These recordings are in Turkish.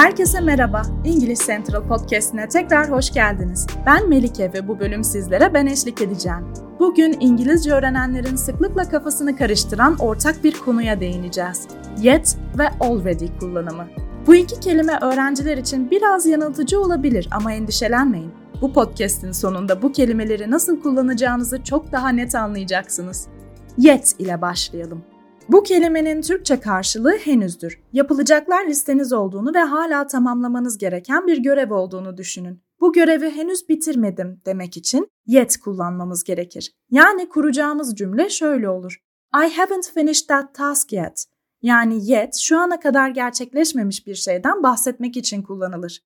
Herkese merhaba. İngiliz Central Podcast'ine tekrar hoş geldiniz. Ben Melike ve bu bölüm sizlere ben eşlik edeceğim. Bugün İngilizce öğrenenlerin sıklıkla kafasını karıştıran ortak bir konuya değineceğiz. Yet ve already kullanımı. Bu iki kelime öğrenciler için biraz yanıltıcı olabilir ama endişelenmeyin. Bu podcast'in sonunda bu kelimeleri nasıl kullanacağınızı çok daha net anlayacaksınız. Yet ile başlayalım. Bu kelimenin Türkçe karşılığı henüzdür. Yapılacaklar listeniz olduğunu ve hala tamamlamanız gereken bir görev olduğunu düşünün. Bu görevi henüz bitirmedim demek için yet kullanmamız gerekir. Yani kuracağımız cümle şöyle olur. I haven't finished that task yet. Yani yet şu ana kadar gerçekleşmemiş bir şeyden bahsetmek için kullanılır.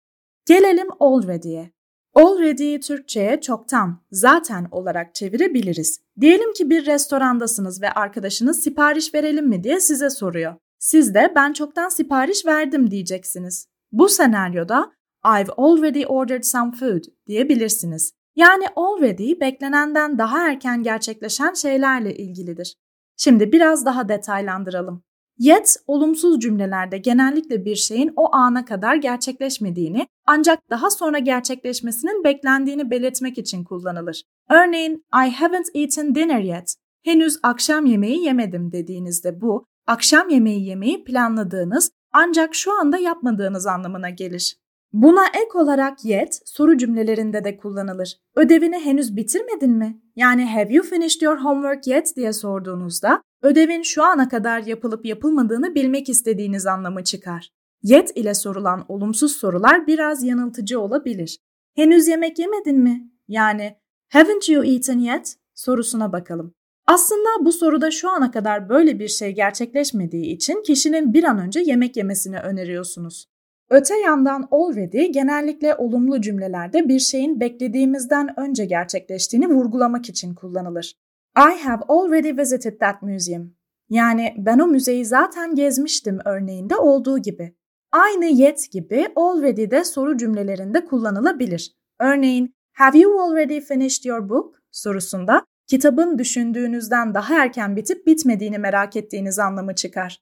Gelelim already'ye. Already'yi Türkçe'ye çoktan, zaten olarak çevirebiliriz. Diyelim ki bir restorandasınız ve arkadaşınız sipariş verelim mi diye size soruyor. Siz de ben çoktan sipariş verdim diyeceksiniz. Bu senaryoda I've already ordered some food diyebilirsiniz. Yani already beklenenden daha erken gerçekleşen şeylerle ilgilidir. Şimdi biraz daha detaylandıralım. Yet, olumsuz cümlelerde genellikle bir şeyin o ana kadar gerçekleşmediğini ancak daha sonra gerçekleşmesinin beklendiğini belirtmek için kullanılır. Örneğin, I haven't eaten dinner yet. Henüz akşam yemeği yemedim dediğinizde bu, akşam yemeği yemeyi planladığınız ancak şu anda yapmadığınız anlamına gelir. Buna ek olarak yet soru cümlelerinde de kullanılır. Ödevini henüz bitirmedin mi? Yani have you finished your homework yet diye sorduğunuzda ödevin şu ana kadar yapılıp yapılmadığını bilmek istediğiniz anlamı çıkar. Yet ile sorulan olumsuz sorular biraz yanıltıcı olabilir. Henüz yemek yemedin mi? Yani haven't you eaten yet sorusuna bakalım. Aslında bu soruda şu ana kadar böyle bir şey gerçekleşmediği için kişinin bir an önce yemek yemesini öneriyorsunuz. Öte yandan already genellikle olumlu cümlelerde bir şeyin beklediğimizden önce gerçekleştiğini vurgulamak için kullanılır. I have already visited that museum. Yani ben o müzeyi zaten gezmiştim örneğinde olduğu gibi. Aynı yet gibi already de soru cümlelerinde kullanılabilir. Örneğin have you already finished your book sorusunda kitabın düşündüğünüzden daha erken bitip bitmediğini merak ettiğiniz anlamı çıkar.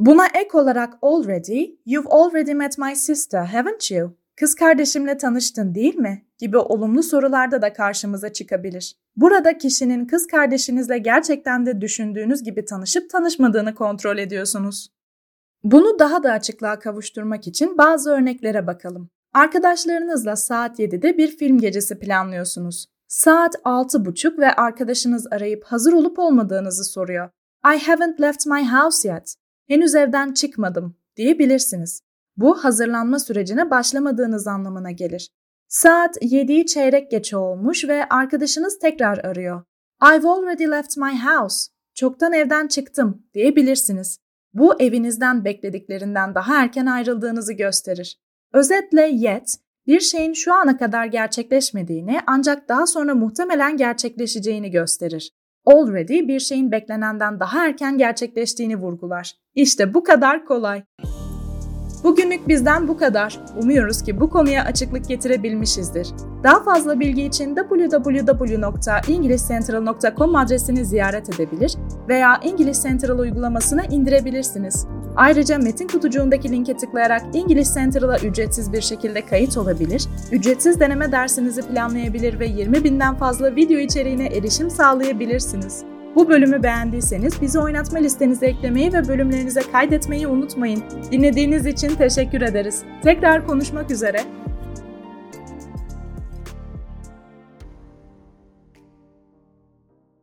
Buna ek olarak already, you've already met my sister, haven't you? Kız kardeşimle tanıştın değil mi? gibi olumlu sorularda da karşımıza çıkabilir. Burada kişinin kız kardeşinizle gerçekten de düşündüğünüz gibi tanışıp tanışmadığını kontrol ediyorsunuz. Bunu daha da açıklığa kavuşturmak için bazı örneklere bakalım. Arkadaşlarınızla saat 7'de bir film gecesi planlıyorsunuz. Saat 6.30 ve arkadaşınız arayıp hazır olup olmadığınızı soruyor. I haven't left my house yet henüz evden çıkmadım diyebilirsiniz. Bu hazırlanma sürecine başlamadığınız anlamına gelir. Saat 7'yi çeyrek geç olmuş ve arkadaşınız tekrar arıyor. I've already left my house. Çoktan evden çıktım diyebilirsiniz. Bu evinizden beklediklerinden daha erken ayrıldığınızı gösterir. Özetle yet, bir şeyin şu ana kadar gerçekleşmediğini ancak daha sonra muhtemelen gerçekleşeceğini gösterir already bir şeyin beklenenden daha erken gerçekleştiğini vurgular. İşte bu kadar kolay. Bugünlük bizden bu kadar. Umuyoruz ki bu konuya açıklık getirebilmişizdir. Daha fazla bilgi için www.englishcentral.com adresini ziyaret edebilir veya English Central uygulamasını indirebilirsiniz. Ayrıca metin kutucuğundaki linke tıklayarak English Central'a ücretsiz bir şekilde kayıt olabilir, ücretsiz deneme dersinizi planlayabilir ve 20 binden fazla video içeriğine erişim sağlayabilirsiniz. Bu bölümü beğendiyseniz bizi oynatma listenize eklemeyi ve bölümlerinize kaydetmeyi unutmayın. Dinlediğiniz için teşekkür ederiz. Tekrar konuşmak üzere.